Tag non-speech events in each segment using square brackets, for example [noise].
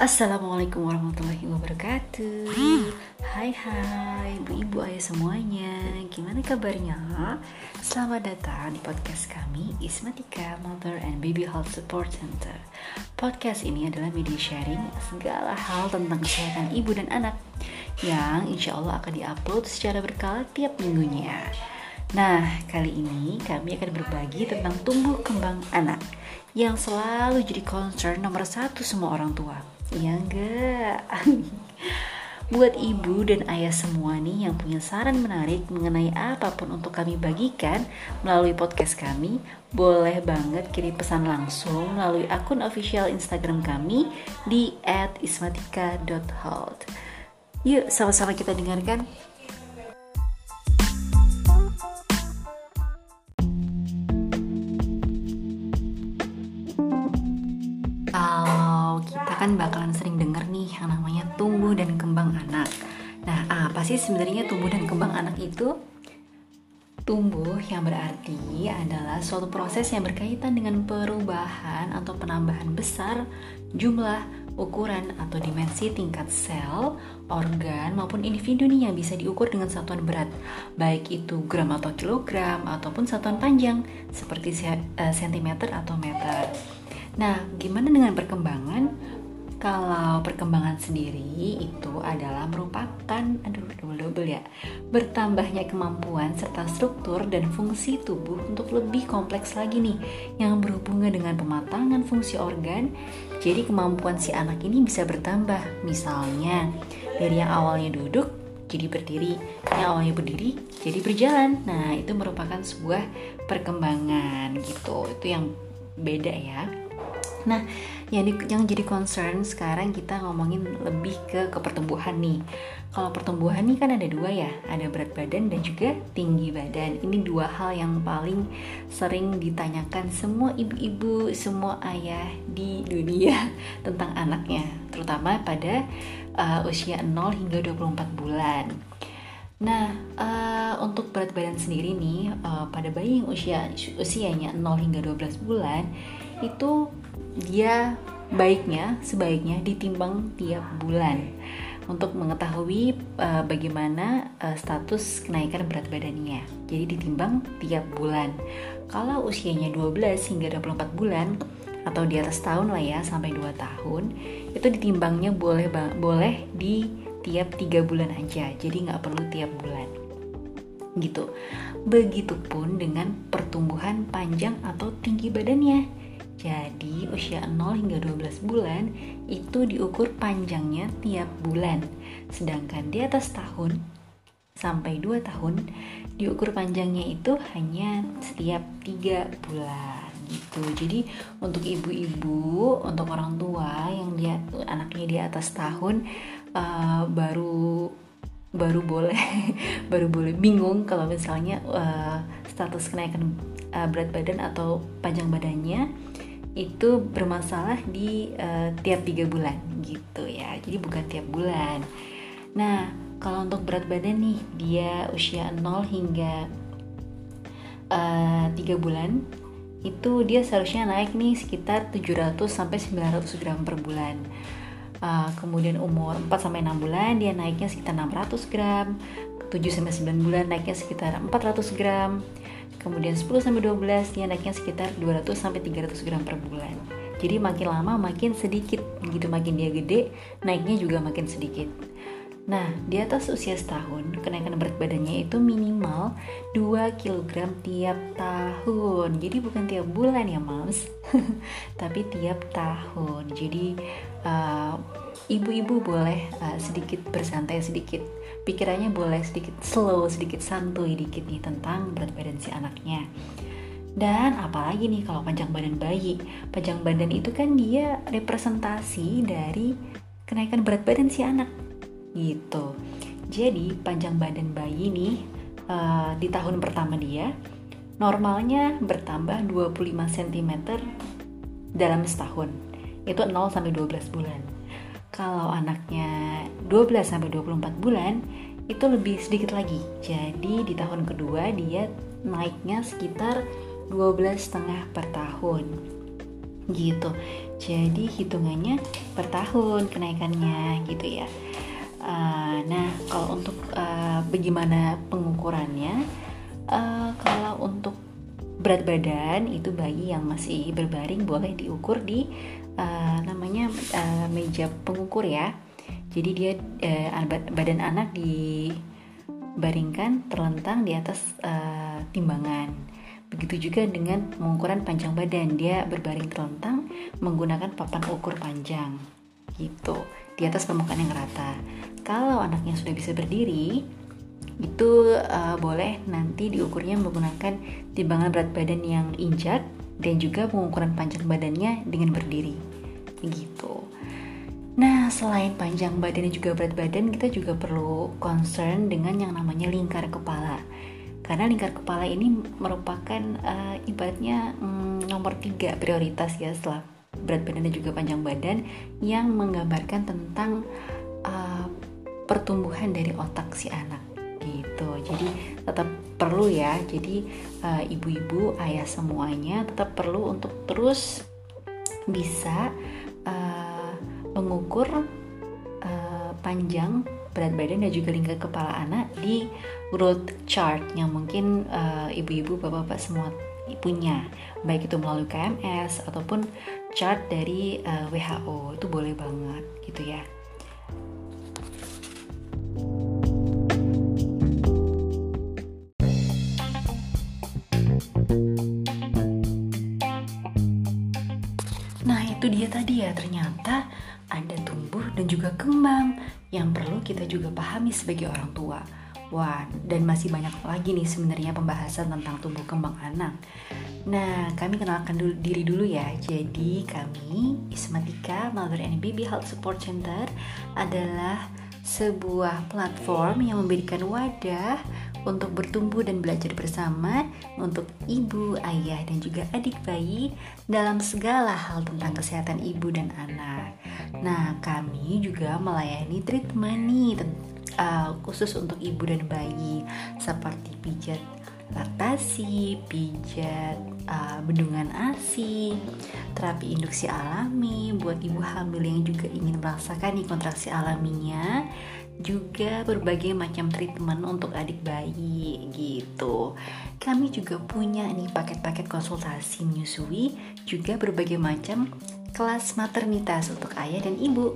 Assalamualaikum warahmatullahi wabarakatuh Hai hai ibu-ibu ayah semuanya Gimana kabarnya? Selamat datang di podcast kami Ismatika Mother and Baby Health Support Center Podcast ini adalah media sharing segala hal tentang kesehatan ibu dan anak Yang insya Allah akan diupload secara berkala tiap minggunya Nah, kali ini kami akan berbagi tentang tumbuh kembang anak yang selalu jadi concern nomor satu semua orang tua. Ya enggak? [laughs] Buat ibu dan ayah semua nih yang punya saran menarik mengenai apa pun untuk kami bagikan melalui podcast kami, boleh banget kirim pesan langsung melalui akun official Instagram kami di @ismatika.health. Yuk, sama-sama kita dengarkan. Kan bakalan sering denger nih yang namanya tumbuh dan kembang anak. Nah, apa sih sebenarnya tumbuh dan kembang anak itu? Tumbuh yang berarti adalah suatu proses yang berkaitan dengan perubahan atau penambahan besar jumlah, ukuran, atau dimensi tingkat sel, organ, maupun individu nih yang bisa diukur dengan satuan berat, baik itu gram atau kilogram, ataupun satuan panjang, seperti sentimeter atau meter. Nah, gimana dengan perkembangan? Kalau perkembangan sendiri itu adalah merupakan, aduh double-double ya, bertambahnya kemampuan serta struktur dan fungsi tubuh untuk lebih kompleks lagi nih, yang berhubungan dengan pematangan fungsi organ. Jadi kemampuan si anak ini bisa bertambah, misalnya dari yang awalnya duduk jadi berdiri, yang awalnya berdiri jadi berjalan. Nah itu merupakan sebuah perkembangan gitu, itu yang beda ya. Nah, yang di, yang jadi concern sekarang kita ngomongin lebih ke ke pertumbuhan nih. Kalau pertumbuhan nih kan ada dua ya, ada berat badan dan juga tinggi badan. Ini dua hal yang paling sering ditanyakan semua ibu-ibu, semua ayah di dunia [laughs] tentang anaknya, terutama pada uh, usia 0 hingga 24 bulan. Nah, uh, untuk berat badan sendiri nih, uh, pada bayi yang usia usianya 0 hingga 12 bulan itu dia baiknya sebaiknya ditimbang tiap bulan untuk mengetahui uh, bagaimana uh, status kenaikan berat badannya. Jadi ditimbang tiap bulan. Kalau usianya 12 hingga 24 bulan atau di atas tahun lah ya sampai 2 tahun, itu ditimbangnya boleh boleh di tiap tiga bulan aja. Jadi nggak perlu tiap bulan gitu. Begitupun dengan pertumbuhan panjang atau tinggi badannya. Jadi usia 0 hingga 12 bulan itu diukur panjangnya tiap bulan. Sedangkan di atas tahun sampai 2 tahun diukur panjangnya itu hanya setiap 3 bulan gitu. Jadi untuk ibu-ibu, untuk orang tua yang dia anaknya di atas tahun uh, baru baru boleh [laughs] baru boleh bingung kalau misalnya uh, status kenaikan uh, berat badan atau panjang badannya itu bermasalah di uh, tiap tiga bulan gitu ya. Jadi bukan tiap bulan. Nah kalau untuk berat badan nih dia usia 0 hingga uh, 3 bulan itu dia seharusnya naik nih sekitar 700 sampai 900 gram per bulan. Uh, kemudian umur 4 sampai 6 bulan dia naiknya sekitar 600 gram. 7 sampai 9 bulan naiknya sekitar 400 gram Kemudian 10 sampai 12 dia naiknya sekitar 200 sampai 300 gram per bulan. Jadi makin lama makin sedikit, begitu makin dia gede, naiknya juga makin sedikit. Nah, di atas usia setahun, kenaikan berat badannya itu minimal 2 kg tiap tahun. Jadi bukan tiap bulan ya, Mams. [laughs] Tapi tiap tahun. Jadi uh, ibu-ibu boleh uh, sedikit bersantai sedikit pikirannya boleh sedikit slow sedikit santuy dikit nih tentang berat badan si anaknya. Dan apalagi nih kalau panjang badan bayi? Panjang badan itu kan dia representasi dari kenaikan berat badan si anak gitu. Jadi panjang badan bayi nih uh, di tahun pertama dia normalnya bertambah 25 cm dalam setahun. Itu 0 sampai 12 bulan kalau anaknya 12 sampai 24 bulan itu lebih sedikit lagi. Jadi di tahun kedua dia naiknya sekitar 12 setengah per tahun. gitu jadi hitungannya per tahun kenaikannya gitu ya uh, nah kalau untuk uh, bagaimana pengukurannya uh, kalau untuk berat badan itu bayi yang masih berbaring boleh diukur di uh, namanya uh, meja pengukur ya jadi dia uh, badan anak dibaringkan terlentang di atas uh, timbangan Begitu juga dengan pengukuran panjang badan, dia berbaring terlentang menggunakan papan ukur panjang. Gitu, di atas permukaan yang rata. Kalau anaknya sudah bisa berdiri, itu uh, boleh nanti diukurnya menggunakan timbangan berat badan yang injak dan juga pengukuran panjang badannya dengan berdiri. Gitu. Nah, selain panjang badan dan juga berat badan, kita juga perlu concern dengan yang namanya lingkar kepala. Karena lingkar kepala ini merupakan uh, ibaratnya um, nomor tiga prioritas ya setelah berat badan dan juga panjang badan yang menggambarkan tentang uh, pertumbuhan dari otak si anak gitu. Jadi tetap perlu ya. Jadi uh, ibu-ibu ayah semuanya tetap perlu untuk terus bisa uh, mengukur uh, panjang berat badan dan juga lingkar kepala anak di growth chart yang mungkin uh, ibu-ibu bapak-bapak semua punya baik itu melalui KMS ataupun chart dari uh, WHO itu boleh banget gitu ya. Tadi ya ternyata ada tumbuh dan juga kembang yang perlu kita juga pahami sebagai orang tua. Wah, dan masih banyak lagi nih sebenarnya pembahasan tentang tumbuh kembang anak. Nah, kami kenalkan dulu, diri dulu ya. Jadi, kami Ismatika Mother and Baby Health Support Center adalah sebuah platform yang memberikan wadah untuk bertumbuh dan belajar bersama untuk ibu, ayah, dan juga adik bayi dalam segala hal tentang kesehatan ibu dan anak. Nah, kami juga melayani treatment nih uh, khusus untuk ibu dan bayi seperti pijat laktasi, pijat uh, bendungan ASI, terapi induksi alami buat ibu hamil yang juga ingin merasakan nih kontraksi alaminya, juga berbagai macam treatment untuk adik bayi gitu. Kami juga punya nih paket-paket konsultasi menyusui, juga berbagai macam kelas maternitas untuk ayah dan ibu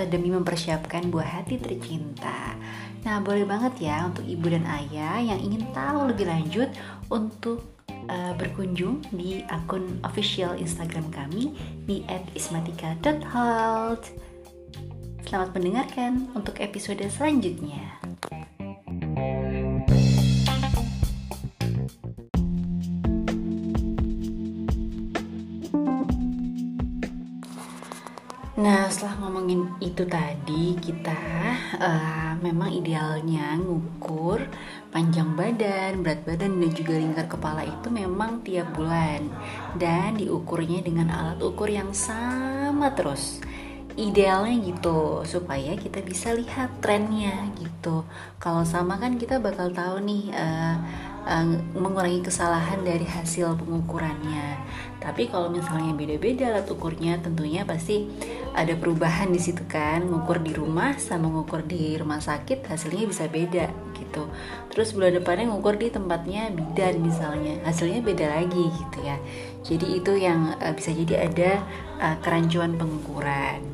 eh, demi mempersiapkan buah hati tercinta. Nah, boleh banget ya untuk ibu dan ayah yang ingin tahu lebih lanjut untuk uh, berkunjung di akun official Instagram kami di @ismatika.health. Selamat mendengarkan untuk episode selanjutnya. Nah, setelah ngomongin itu tadi, kita uh, memang idealnya ngukur panjang badan, berat badan, dan juga lingkar kepala itu memang tiap bulan, dan diukurnya dengan alat ukur yang sama terus. Idealnya gitu, supaya kita bisa lihat trennya gitu. Kalau sama kan kita bakal tahu nih. Uh, mengurangi kesalahan dari hasil pengukurannya. Tapi kalau misalnya beda-beda alat ukurnya, tentunya pasti ada perubahan di situ kan. Ngukur di rumah sama ngukur di rumah sakit hasilnya bisa beda gitu. Terus bulan depannya ngukur di tempatnya bidan misalnya, hasilnya beda lagi gitu ya. Jadi itu yang uh, bisa jadi ada uh, kerancuan pengukuran.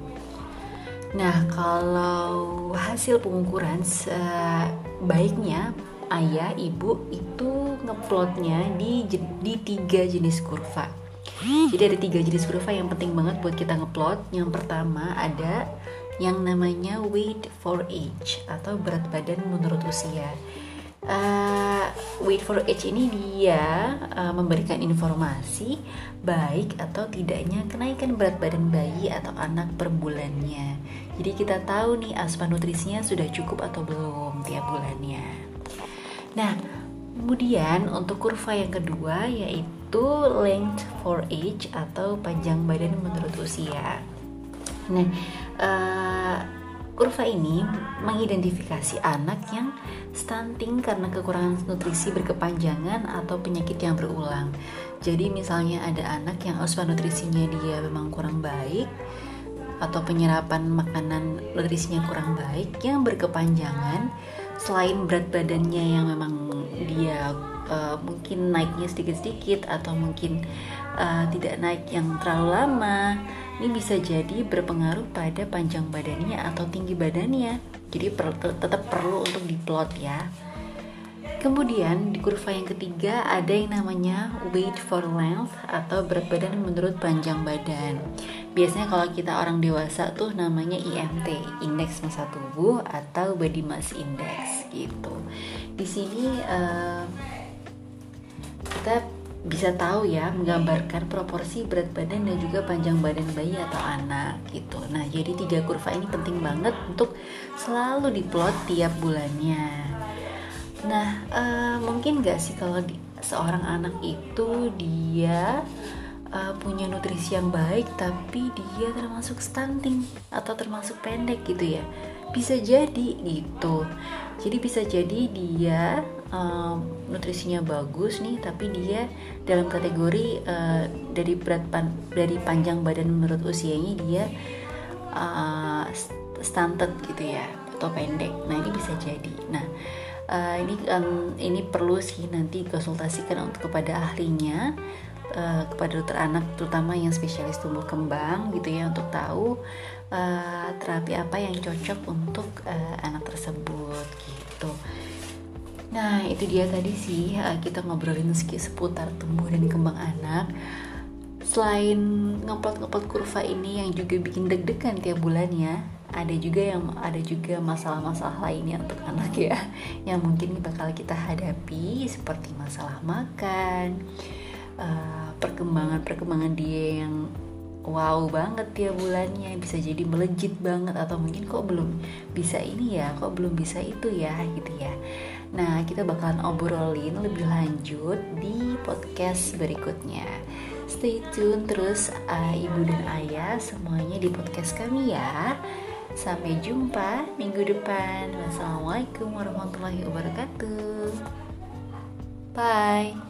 Nah, kalau hasil pengukuran sebaiknya ayah ibu itu ngeplotnya di di tiga jenis kurva. Jadi ada tiga jenis kurva yang penting banget buat kita ngeplot. Yang pertama ada yang namanya weight for age atau berat badan menurut usia uh, weight for age ini dia uh, memberikan informasi baik atau tidaknya kenaikan berat badan bayi atau anak per bulannya. Jadi kita tahu nih asupan nutrisinya sudah cukup atau belum tiap bulannya. Nah, kemudian untuk kurva yang kedua yaitu length for age atau panjang badan menurut usia. Nah, uh, kurva ini mengidentifikasi anak yang stunting karena kekurangan nutrisi berkepanjangan atau penyakit yang berulang. Jadi misalnya ada anak yang asupan nutrisinya dia memang kurang baik atau penyerapan makanan nutrisinya kurang baik yang berkepanjangan selain berat badannya yang memang dia uh, mungkin naiknya sedikit-sedikit atau mungkin uh, tidak naik yang terlalu lama ini bisa jadi berpengaruh pada panjang badannya atau tinggi badannya jadi per tetap perlu untuk diplot ya Kemudian di kurva yang ketiga ada yang namanya weight for length atau berat badan menurut panjang badan. Biasanya kalau kita orang dewasa tuh namanya IMT, indeks massa tubuh atau body mass index gitu. Di sini uh, kita bisa tahu ya menggambarkan proporsi berat badan dan juga panjang badan bayi atau anak gitu. Nah jadi tiga kurva ini penting banget untuk selalu diplot tiap bulannya. Nah, uh, mungkin gak sih kalau di, seorang anak itu dia uh, punya nutrisi yang baik, tapi dia termasuk stunting atau termasuk pendek gitu ya? Bisa jadi gitu. Jadi bisa jadi dia uh, nutrisinya bagus nih, tapi dia dalam kategori uh, dari berat pan dari panjang badan menurut usianya dia uh, stunted gitu ya atau pendek. Nah ini bisa jadi. Nah uh, ini um, ini perlu sih nanti konsultasikan untuk kepada ahlinya uh, kepada dokter anak terutama yang spesialis tumbuh kembang gitu ya untuk tahu uh, terapi apa yang cocok untuk uh, anak tersebut gitu. Nah itu dia tadi sih kita ngobrolin seputar tumbuh dan kembang anak. Selain ngeplot-ngeplot kurva ini yang juga bikin deg-degan tiap bulannya, ada juga yang ada juga masalah-masalah lainnya untuk anak ya [laughs] yang mungkin bakal kita hadapi seperti masalah makan uh, perkembangan-perkembangan dia yang wow banget tiap bulannya bisa jadi melejit banget atau mungkin kok belum bisa ini ya kok belum bisa itu ya gitu ya nah kita bakalan obrolin lebih lanjut di podcast berikutnya stay tune terus uh, ibu dan ayah semuanya di podcast kami ya Sampai jumpa minggu depan. Wassalamualaikum warahmatullahi wabarakatuh. Bye.